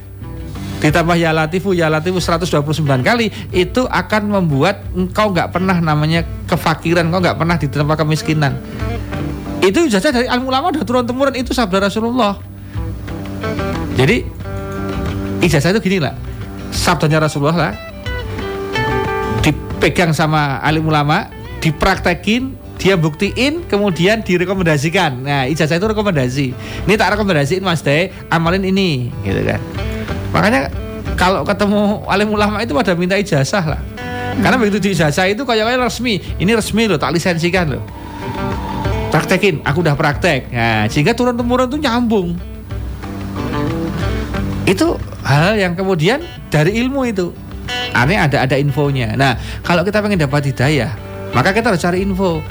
ditambah ya latifu ya latifu 129 kali itu akan membuat engkau nggak pernah namanya kefakiran engkau nggak pernah ditempa kemiskinan. Itu ijazah dari ilmu ulama udah turun temurun itu sabda Rasulullah. Jadi ijazah itu gini lah. Sabdanya Rasulullah lah dipegang sama alim ulama dipraktekin dia buktiin kemudian direkomendasikan. Nah ijazah itu rekomendasi. Ini tak rekomendasiin mas Day amalin ini gitu kan. Makanya kalau ketemu alim ulama itu pada minta ijazah lah. Karena begitu di ijazah itu kayak resmi. Ini resmi loh tak lisensikan loh. Praktekin aku udah praktek. Nah sehingga turun temurun tuh nyambung. Itu hal yang kemudian dari ilmu itu aneh ada ada infonya nah kalau kita pengen dapat hidayah maka kita harus cari info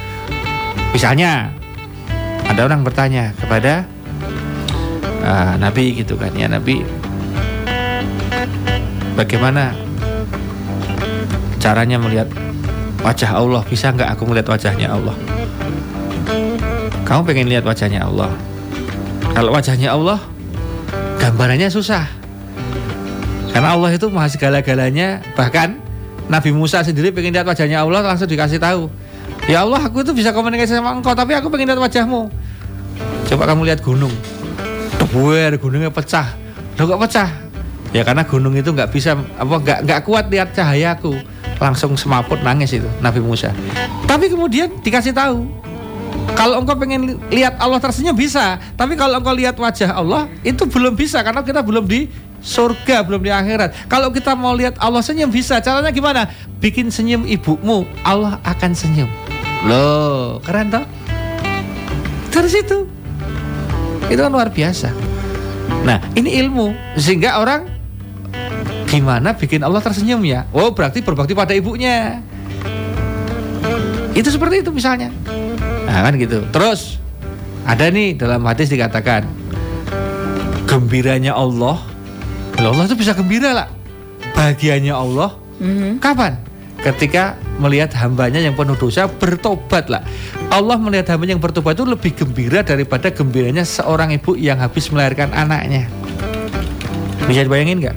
misalnya ada orang bertanya kepada ah, Nabi gitu kan ya Nabi bagaimana caranya melihat wajah Allah bisa nggak aku melihat wajahnya Allah Kamu pengen lihat wajahnya Allah. Kalau wajahnya Allah, gambarannya susah. Karena Allah itu maha segala-galanya. Bahkan Nabi Musa sendiri pengen lihat wajahnya Allah langsung dikasih tahu. Ya Allah, aku itu bisa komunikasi sama engkau, tapi aku pengen lihat wajahmu. Coba kamu lihat gunung. Debuer, gunungnya pecah. Loh kok pecah? Ya karena gunung itu nggak bisa apa nggak nggak kuat lihat cahayaku. Langsung semaput nangis itu Nabi Musa. Tapi kemudian dikasih tahu kalau engkau pengen li- lihat Allah tersenyum bisa, tapi kalau engkau lihat wajah Allah itu belum bisa karena kita belum di surga, belum di akhirat. Kalau kita mau lihat Allah senyum bisa. Caranya gimana? Bikin senyum ibumu, Allah akan senyum. Loh, keren toh? Dari situ. Itu kan luar biasa. Nah, ini ilmu sehingga orang gimana bikin Allah tersenyum ya? Oh, berarti berbakti pada ibunya. Itu seperti itu misalnya. Nah kan gitu. Terus ada nih dalam hadis dikatakan gembiranya Allah. Lah, Allah itu bisa gembira lah. Bahagianya Allah Mhm. kapan? Ketika melihat hambanya yang penuh dosa bertobat lah. Allah melihat hambanya yang bertobat itu lebih gembira daripada gembiranya seorang ibu yang habis melahirkan anaknya. Bisa dibayangin nggak?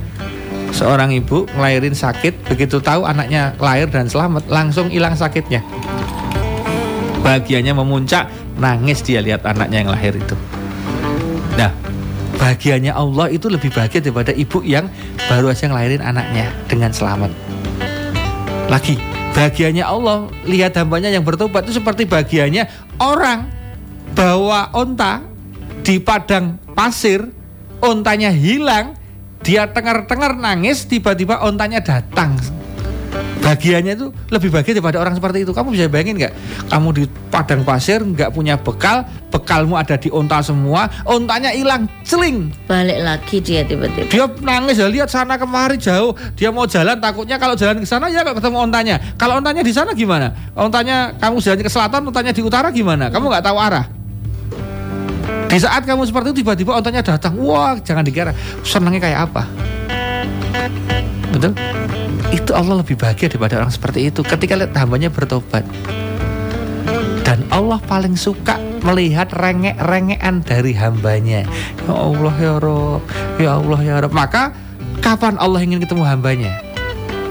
Seorang ibu ngelahirin sakit, begitu tahu anaknya lahir dan selamat, langsung hilang sakitnya bahagianya memuncak nangis dia lihat anaknya yang lahir itu bahagianya Allah itu lebih bahagia daripada ibu yang baru aja ngelahirin anaknya dengan selamat. Lagi bahagianya Allah lihat hambanya yang bertobat itu seperti bahagianya orang bawa onta di padang pasir ontanya hilang dia tengar-tengar nangis tiba-tiba ontanya datang bahagianya itu lebih bahagia daripada orang seperti itu. Kamu bisa bayangin nggak? Kamu di padang pasir nggak punya bekal, bekalmu ada di onta semua, ontanya hilang, celing. Balik lagi dia tiba-tiba. Dia nangis ya lihat sana kemari jauh. Dia mau jalan takutnya kalau jalan ke sana ya nggak ketemu ontanya. Kalau ontanya di sana gimana? Ontanya kamu jalan ke selatan, ontanya di utara gimana? Kamu nggak tahu arah. Di saat kamu seperti itu tiba-tiba ontanya datang. Wah, jangan dikira senangnya kayak apa. Betul? Itu Allah lebih bahagia daripada orang seperti itu ketika lihat hambanya bertobat. Dan Allah paling suka melihat rengek-rengekan dari hambanya. Ya Allah ya Rob, ya Allah ya Rob. Maka kapan Allah ingin ketemu hambanya?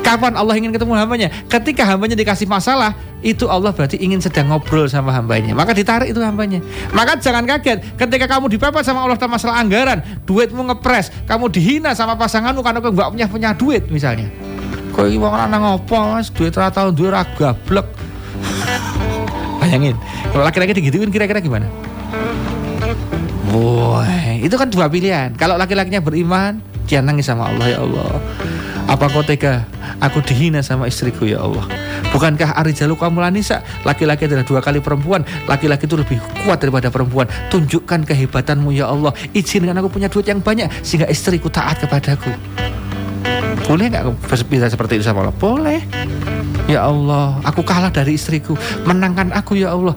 Kapan Allah ingin ketemu hambanya? Ketika hambanya dikasih masalah, itu Allah berarti ingin sedang ngobrol sama hambanya. Maka ditarik itu hambanya. Maka jangan kaget ketika kamu dipepet sama Allah dalam masalah anggaran, duitmu ngepres, kamu dihina sama pasanganmu karena kamu nggak punya punya duit misalnya. Kok iki wong lanang ngopo, Mas? Duit ra tau duwe gablek. Bayangin, kalau laki-laki digituin kira-kira gimana? Wah, itu kan dua pilihan. Kalau laki-lakinya beriman, dia nangis sama Allah ya Allah. Apa kau tega? Aku dihina sama istriku ya Allah. Bukankah Arijalu kamu lanisa? Laki-laki adalah dua kali perempuan. Laki-laki itu lebih kuat daripada perempuan. Tunjukkan kehebatanmu ya Allah. Izinkan aku punya duit yang banyak sehingga istriku taat kepadaku. Boleh nggak bisa seperti itu sama Allah? Boleh. Ya Allah, aku kalah dari istriku. Menangkan aku ya Allah.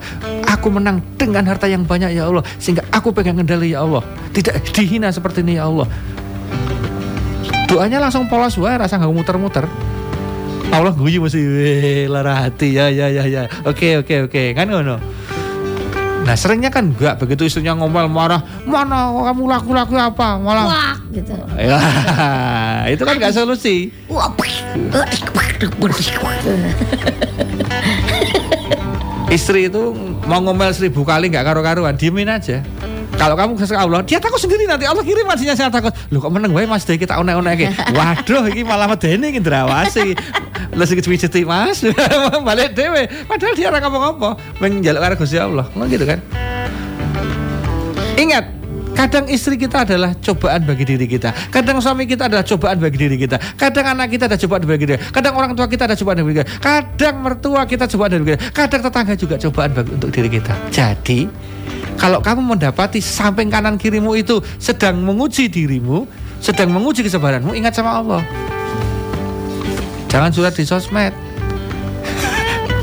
Aku menang dengan harta yang banyak ya Allah. Sehingga aku pegang kendali ya Allah. Tidak dihina seperti ini ya Allah. Doanya langsung polos wae, rasa nggak muter-muter. Allah guyu mesti "Weh, lara hati ya ya ya ya. Oke oke oke kan ngono. Nah seringnya kan enggak begitu istrinya ngomel marah mana kamu laku-laku apa? Malah Wah, gitu. ya itu kan nggak solusi. Wah, istri itu mau ngomel seribu kali nggak karu-karuan diemin aja. Kalau kamu kesel Allah dia takut sendiri nanti. Allah kirim hasilnya saya takut. Lu kok meneng wae mas deh kita onek-onek waduh ini malah medeni iki ndrawasi lu sing pijeti mas balik dewe padahal dia ora ngomong-ngomong menjaluk karo Allah ngono gitu kan ingat Kadang istri kita adalah cobaan bagi diri kita. Kadang suami kita adalah cobaan bagi diri kita. Kadang anak kita adalah cobaan bagi diri kita. Kadang orang tua kita adalah cobaan bagi diri kita. Kadang mertua kita cobaan bagi kita. Kadang tetangga juga cobaan bagi, untuk diri kita. Jadi, kalau kamu mendapati samping kanan kirimu itu sedang menguji dirimu, sedang menguji kesabaranmu, ingat sama Allah. Jangan surat di sosmed.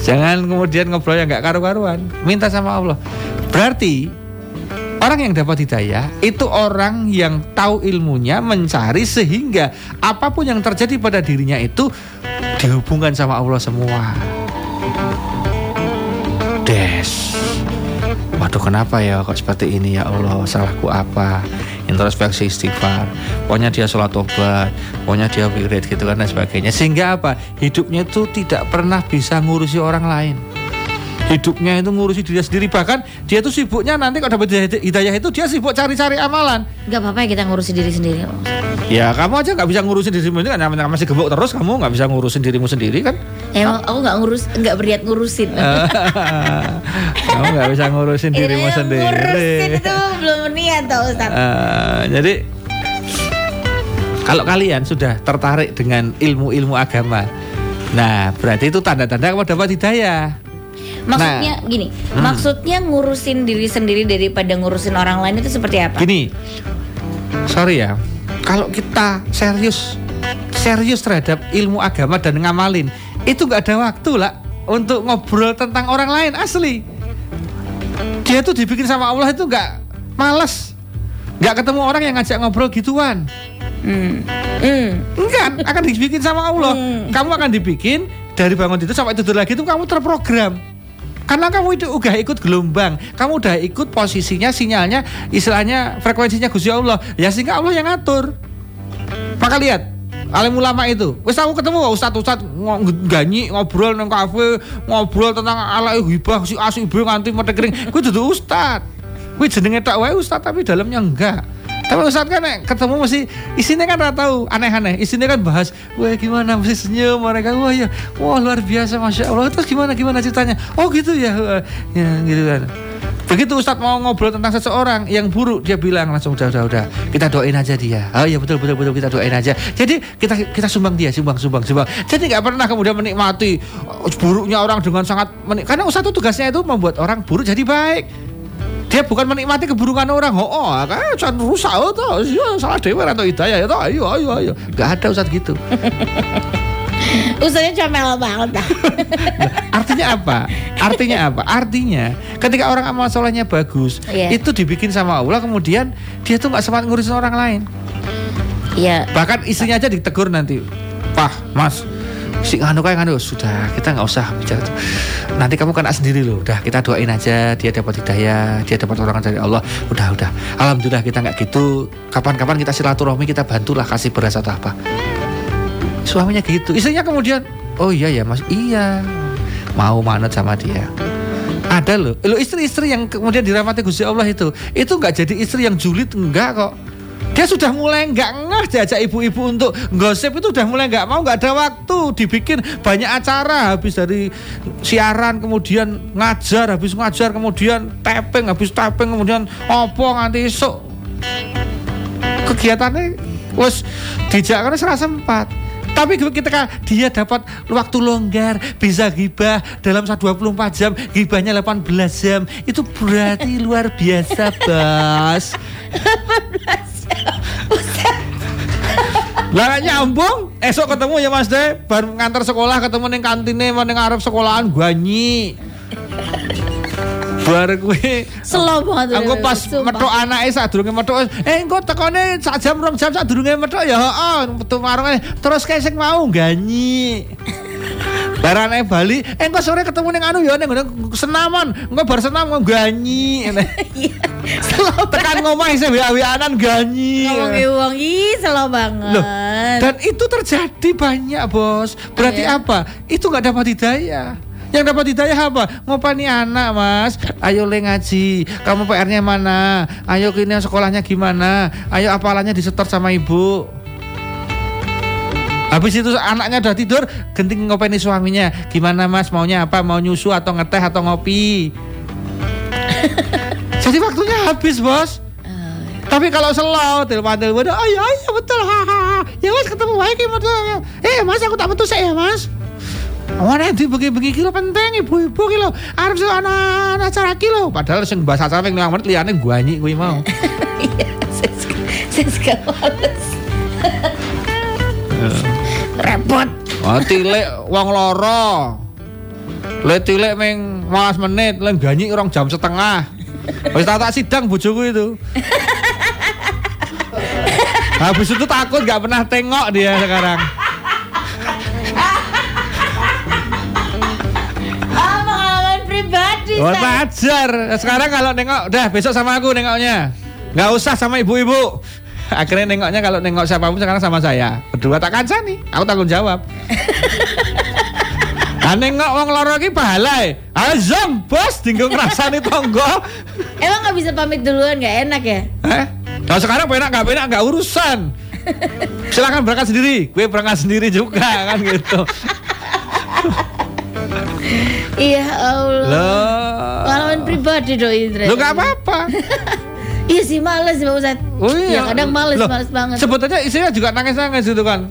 Jangan kemudian ngobrol yang nggak karu-karuan. Minta sama Allah. Berarti Orang yang dapat hidayah itu orang yang tahu ilmunya, mencari sehingga apa pun yang terjadi pada dirinya itu dihubungkan sama Allah semua. Des. Waduh kenapa ya kok seperti ini ya Allah Salahku apa Introspeksi istighfar Pokoknya dia sholat tobat Pokoknya dia wirid gitu kan dan sebagainya. Sehingga apa? Hidupnya itu tidak pernah bisa ngurusi orang lain Hidupnya itu ngurusi diri sendiri Bahkan dia tuh sibuknya nanti kalau dapat hidayah- itu Dia sibuk cari-cari amalan Gak apa-apa ya kita ngurusin diri sendiri. Ya kamu aja nggak bisa ngurusin dirimu sendiri kan namanya masih gemuk terus kamu nggak bisa ngurusin dirimu sendiri kan Emang aku nggak ngurus, nggak berniat ngurusin. Kamu nggak bisa ngurusin dirimu sendiri Ngurusin itu belum berniat tau Ustaz. Eh, jadi kalau kalian sudah tertarik dengan ilmu-ilmu agama nah berarti itu tanda-tanda kamu dapat hidayah Maksudnya Nah. gini, Hmm. maksudnya ngurusin diri sendiri daripada ngurusin orang lain itu seperti apa? gini sorry ya kalau kita serius serius terhadap ilmu agama dan ngamalin itu nggak ada waktu lah untuk ngobrol tentang orang lain asli dia tuh dibikin sama Allah itu nggak males nggak ketemu orang yang ngajak ngobrol gituan Hmm. Hmm. enggak akan dibikin sama Allah Hmm. kamu akan dibikin dari bangun tidur sampai tidur lagi itu kamu terprogram karena kamu itu udah ikut gelombang kamu udah ikut posisinya sinyalnya istilahnya frekuensinya Gusti Allah. Ya sehingga Allah yang ngatur. Maka lihat alim ulama itu wis aku ketemu ustadz ustadz ngo- ganyi ngobrol nang kafe ngobrol tentang ala hibah si asu ibu nganti mata kering. Gue duduk ustadz gue jenenge tak wae ustadz tapi dalamnya enggak tapi ustadz kan ketemu mesti isinya kan nggak tahu aneh-aneh. Isinya kan bahas wah gimana? Mesti senyum mereka. Wah ya wah luar biasa masya Allah. Terus gimana gimana ceritanya? Oh gitu ya ya gitu kan. Begitu Ustadz mau ngobrol tentang seseorang yang buruk, dia bilang langsung udah udah udah. Kita doain aja dia. Oh iya betul betul betul. Kita doain aja. Jadi kita kita sumbang dia, sumbang sumbang sumbang. Jadi nggak pernah kemudian menikmati oh, buruknya orang dengan sangat menik karena Ustadz itu tugasnya itu membuat orang buruk jadi baik. Dia bukan menikmati keburukan orang. Oh, oh kan jangan rusak oh, toh. Iya, salah dewa atau hidayah ya toh. Ayo ayo ayo. Gak ada Ustadz gitu. Ustaznya comel banget dah. Artinya apa? Artinya apa? Artinya ketika orang amal solehnya bagus, Iya. itu dibikin sama Allah, kemudian dia tuh nggak semangat ngurusin orang lain. Iya. Bahkan istrinya aja ditegur nanti, Pah, Mas, si nganu kayak nganu sudah kita nggak usah bicara itu. Nanti kamu kena sendiri loh. Udah kita doain aja dia dapat hidayah, dia dapat orang dari Allah. Udah udah. Alhamdulillah kita nggak gitu. Kapan-kapan kita silaturahmi kita bantulah kasih beras atau apa. Suaminya gitu. Istrinya kemudian, oh iya ya mas, iya mau manut sama dia. Ada loh, lo istri-istri yang kemudian dirahmati Gusti Allah itu, itu nggak jadi istri yang julid enggak kok. Dia sudah mulai nggak ngeh diajak ibu-ibu untuk gosip itu udah mulai nggak mau nggak ada waktu dibikin banyak acara. Habis dari siaran kemudian ngajar habis ngajar kemudian tapping habis tapping kemudian opo nganti esok kegiatannya wes dijak karena serasa sempat. Tapi ketika dia dapat waktu longgar bisa gibah dalam 24 jam gibahnya 18 jam itu berarti luar biasa bos lah nyambung esok ketemu ya mas deh baru ngantar sekolah ketemu neng kantine neng arep sekolahan guanyi bar gue Slow banget. Aku pas metok anake sadurunge metok eh engko tekone sak jam rong jam sadurunge metok ya heeh metu marunge terus kayak sing mau ganyi. Barane Bali, eh engko sore ketemu ning anu ya ning senaman, engko bar senam engko ganyi. Slow Tekan ngomah isih wa-wanan ganyi. ngomongin uang ih slow banget. Loh, dan itu terjadi banyak bos. Berarti Iya. apa? Itu nggak dapat hidayah. Yang dapat hidayah apa? Ngopani anak mas Ayo le ngaji Kamu PR-nya mana? Ayo kini sekolahnya gimana? Ayo apalannya disetor sama ibu Habis itu anaknya udah tidur Genting ngopeni suaminya Gimana mas maunya apa? Mau nyusu atau ngeteh atau ngopi? Jadi waktunya habis bos tapi kalau slow, telepon telepon, oh iya iya betul, hahaha. Ya mas ketemu baik ya betul. Eh mas aku tak betul saya mas. Mana di begi-begi kilo penting ibu-ibu kilo Arab sih anak acara kilo Padahal sing bahasa acara yang menit liane guanyi gue mau Iya, saya suka, saya suka males. Repot. Oh tilek wong loro Le tilek meng malas menit Le ganyi orang jam setengah Wis tak sidang bojoku itu Habis itu takut gak pernah tengok dia sekarang Ah, pengalaman pribadi. Sekarang kalau nengok, udah besok sama aku nengoknya. Nggak usah sama ibu-ibu. Akhirnya nengoknya kalau nengok siapa pun sekarang sama saya. Berdua tak kancani, aku tanggung jawab. Ah nengok wong loro iki pahala e. Azam bos dinggo ngrasani tonggo. Emang nggak bisa pamit duluan nggak enak ya? Eh? Kalau sekarang penak nggak penak nggak urusan. Silakan berangkat sendiri, gue berangkat sendiri juga kan gitu. Iya Allah. Loh. Pengalaman pribadi doi Indra. Lo nggak apa-apa. Iya sih males Pak Ustadz. Oh iya. Ya kadang males, Loh, males banget. Sebetulnya istrinya juga nangis-nangis gitu kan.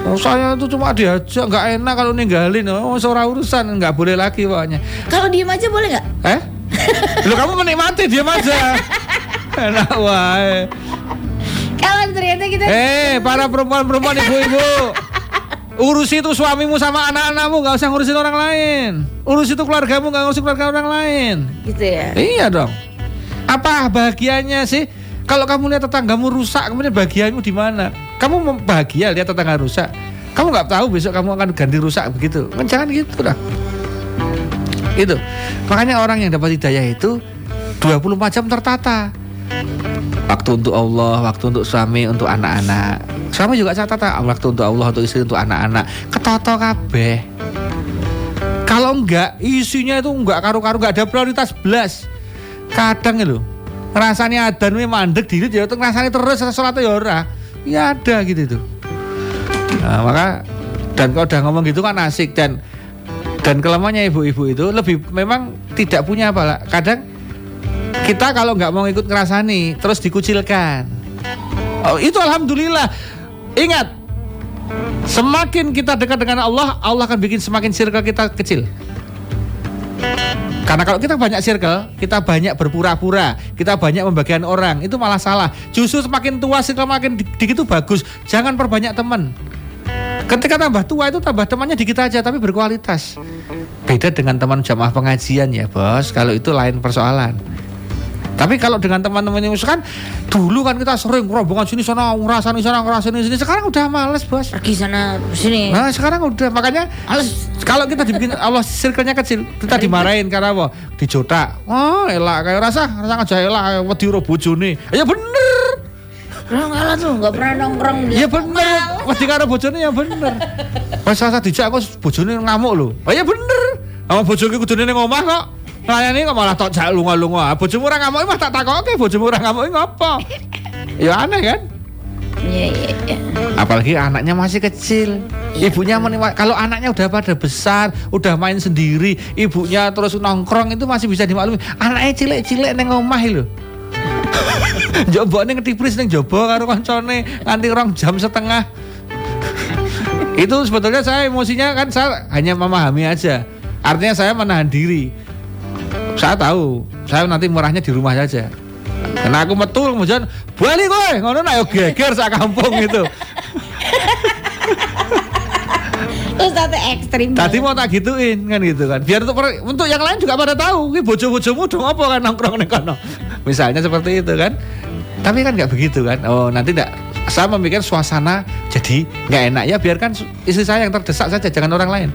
Oh, saya tuh cuma diajak nggak enak kalau ninggalin. Oh, seorang urusan nggak boleh lagi pokoknya. Kalau diem aja boleh nggak? Eh? Lo kamu menikmati diam aja. enak wae. Kalau ternyata kita Eh, para perempuan-perempuan ibu-ibu. Urusi itu suamimu sama anak-anakmu nggak usah ngurusin orang lain. Urus itu keluargamu nggak ngurusin keluarga orang lain. gitu ya. Iya dong. Apa bahagianya sih? Kalau kamu lihat tetanggamu rusak, kemudian bahagiamu di mana? Kamu bahagia lihat tetangga rusak? Kamu nggak tahu besok kamu akan ganti rusak begitu? Kan jangan gitu dah. Itu. Makanya orang yang dapat hidayah itu 24 jam tertata. Waktu untuk Allah, waktu untuk suami, untuk anak-anak. Suami juga saya tata, waktu untuk Allah, untuk istri, untuk anak-anak. Ketoto kabeh. Kalau enggak, isinya itu enggak karu-karu, enggak ada prioritas belas. Kadang lho, rasanya adan we mandek diri ya untuk rasanya terus sholat ya ora. Ya ada gitu tuh. Nah, maka dan kalau udah ngomong gitu kan asik dan dan kelemahannya ibu-ibu itu lebih memang tidak punya apa lah. Kadang kita kalau nggak mau ikut ngerasani terus dikucilkan. Oh, itu alhamdulillah. Ingat, semakin kita dekat dengan Allah, Allah akan bikin semakin circle kita kecil. Karena kalau kita banyak circle, kita banyak berpura-pura, kita banyak membagian orang, itu malah salah. Justru semakin tua circle makin di- dikit itu bagus. Jangan perbanyak teman. Ketika tambah tua itu tambah temannya dikit aja tapi berkualitas. Beda dengan teman jamaah pengajian ya bos. Kalau itu lain persoalan. Tapi kalau dengan teman-teman yang misalkan dulu kan kita sering rombongan sini sana ngerasani sana ngerasani sini. Sekarang udah males bos. Pergi sana sini. Nah sekarang udah makanya Males. kalau kita dibikin Allah circle-nya kecil, kita dimarahin karena apa? Dijotak. Oh, elak kayak rasa, rasa aja elak wedi ro bojone. Ya bener. Orang kalah tuh nggak pernah nongkrong di Ya bener. Wedi karo bojone ya bener. Pas rasa dijak kok bojone ngamuk lho. Oh ya bener. Sama bojoku kudune ning omah kok. Layani kok malah tok jak lunga-lunga. Bojomu ora ngamuk mah tak takoke bojomu ora ngamuk ngopo? Ya aneh kan? Iya iya iya. Apalagi anaknya masih kecil. Ibunya menikmati. Kalau anaknya udah pada besar, udah main sendiri, ibunya terus nongkrong itu masih bisa dimaklumi. Anaknya cilik-cilik neng omah lho. Jobo ning ketipris ning jobo karo koncone nganti rong jam setengah. itu sebetulnya saya emosinya kan saya hanya memahami aja. Artinya saya menahan diri. Saya tahu, saya nanti murahnya di rumah saja. Karena aku metu kemudian balik kowe ngono nak yo geger sak kampung itu. Satu ekstrim. Tadi mau tak gituin kan gitu kan. Biar untuk untuk yang lain juga pada tahu, ki bojo-bojomu dong apa kan nongkrong ning kono. Misalnya seperti itu kan. Tapi kan nggak begitu kan. Oh, nanti enggak saya memikir suasana jadi nggak enak ya biarkan istri saya yang terdesak saja jangan orang lain.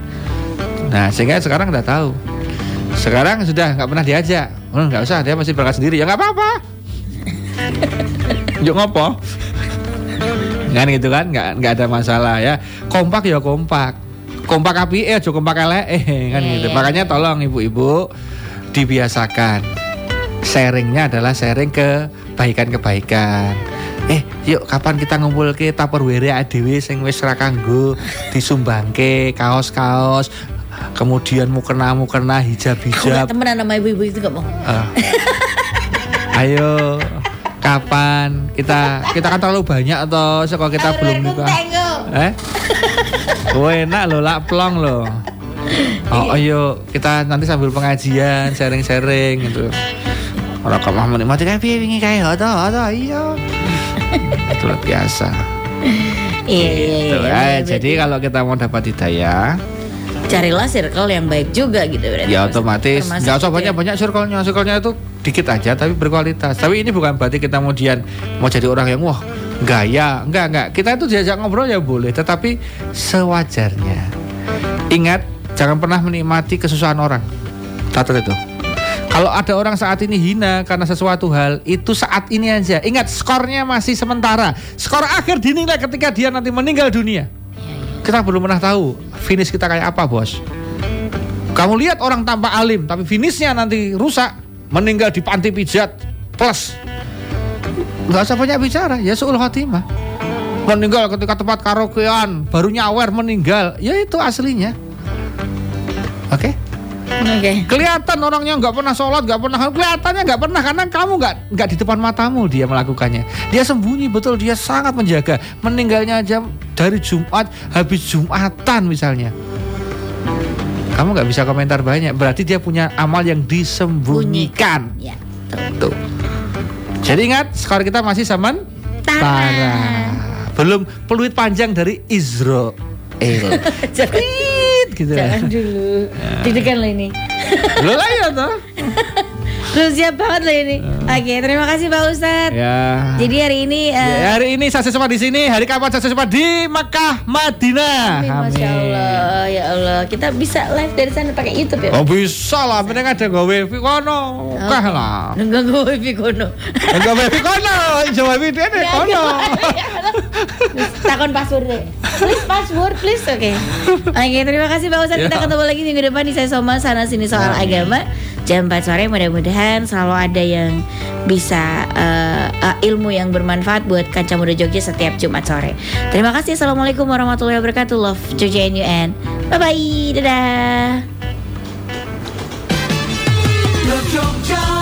Nah sehingga sekarang udah tahu. Sekarang sudah nggak pernah diajak. Oh, nggak usah dia masih berangkat sendiri ya nggak apa-apa. Yuk ngopo? kan gitu kan nggak nggak ada masalah ya kompak ya kompak kompak api eh aja kompak elek eh kan Iya, gitu iya. makanya tolong ibu-ibu dibiasakan sharingnya adalah sharing kebaikan-kebaikan eh yuk kapan kita ngumpul ke tupperware adewe sing wis ra kanggo disumbangke kaos-kaos kemudian mukena mukena Aku hijab-hijab nggak temenan sama ibu-ibu itu gak mau. Ah. Ayo kapan? Kita kita kan terlalu banyak atau sekolah kita belum nikah. eh? Oh enak lo lak plong lo oh ayo kita nanti sambil pengajian sharing-sharing gitu. Orang kamu menikmati kayak piye wingi kayak atau atau iya. Itu luar biasa. Iya iya iya. Gitu, iya, eh, berarti jadi kalau kita mau dapat hidayah carilah circle yang baik juga gitu berarti. ya otomatis nggak usah itu ya. banyak banyak circle-nya circle-nya itu dikit aja tapi berkualitas tapi ini bukan berarti kita kemudian mau jadi orang yang wah gaya enggak enggak kita itu diajak ngobrol ya boleh tetapi sewajarnya ingat jangan pernah menikmati kesusahan orang catat itu Kalau ada orang saat ini hina karena sesuatu hal, itu saat ini aja. Ingat, skornya masih sementara. Skor akhir dinilai ketika dia nanti meninggal dunia. Kita belum pernah tahu finish kita kayak apa, bos. Kamu lihat orang tanpa alim, tapi finishnya nanti rusak, meninggal di panti pijat, plus. Nggak usah banyak bicara, ya suul khotimah. Meninggal ketika tempat karaokean, baru nyawer meninggal, ya itu aslinya. Oke? Oke. Kelihatan orangnya nggak pernah sholat, nggak pernah kelihatannya nggak pernah karena kamu nggak nggak di depan matamu dia melakukannya. Dia sembunyi betul, dia sangat menjaga. Meninggalnya aja dari Jumat habis Jumatan misalnya. Kamu nggak bisa komentar banyak, berarti dia punya amal yang disembunyikan. Ya. Tuh. Jadi ingat, skor kita masih sementara. Belum peluit panjang dari Israel. Tit, gitu. jangan dulu. Deg-degan lo ini. Lo lah ya toh. Lu siap banget lo ini. Oke, terima kasih Pak Ustadz. Ya. Jadi hari ini eh, Ya, hari ini saya sempat di sini, hari kapan saya sempat di Mekah, Madinah. Amin, Masya Allah, ya Allah. Kita bisa live dari sana pakai YouTube ya. Oh bisa lah, penting ada gawe wifi kono, kah lah. Enggak gue wifi kono. Gawe wifi kono, Jawa wifi deh kono. Takon password deh. Please password please. Oke. Oke, terima kasih Pak Ustadz. Kita Ya. ketemu lagi minggu depan di saya Soma sana sini soal agama jam 4 sore mudah-mudahan selalu ada yang bisa uh, uh, ilmu yang bermanfaat buat kaca muda Jogja setiap Jumat sore. Terima kasih. Assalamualaikum warahmatullahi wabarakatuh. Love Jogja NUN. Bye bye. Dadah. Love Jogja.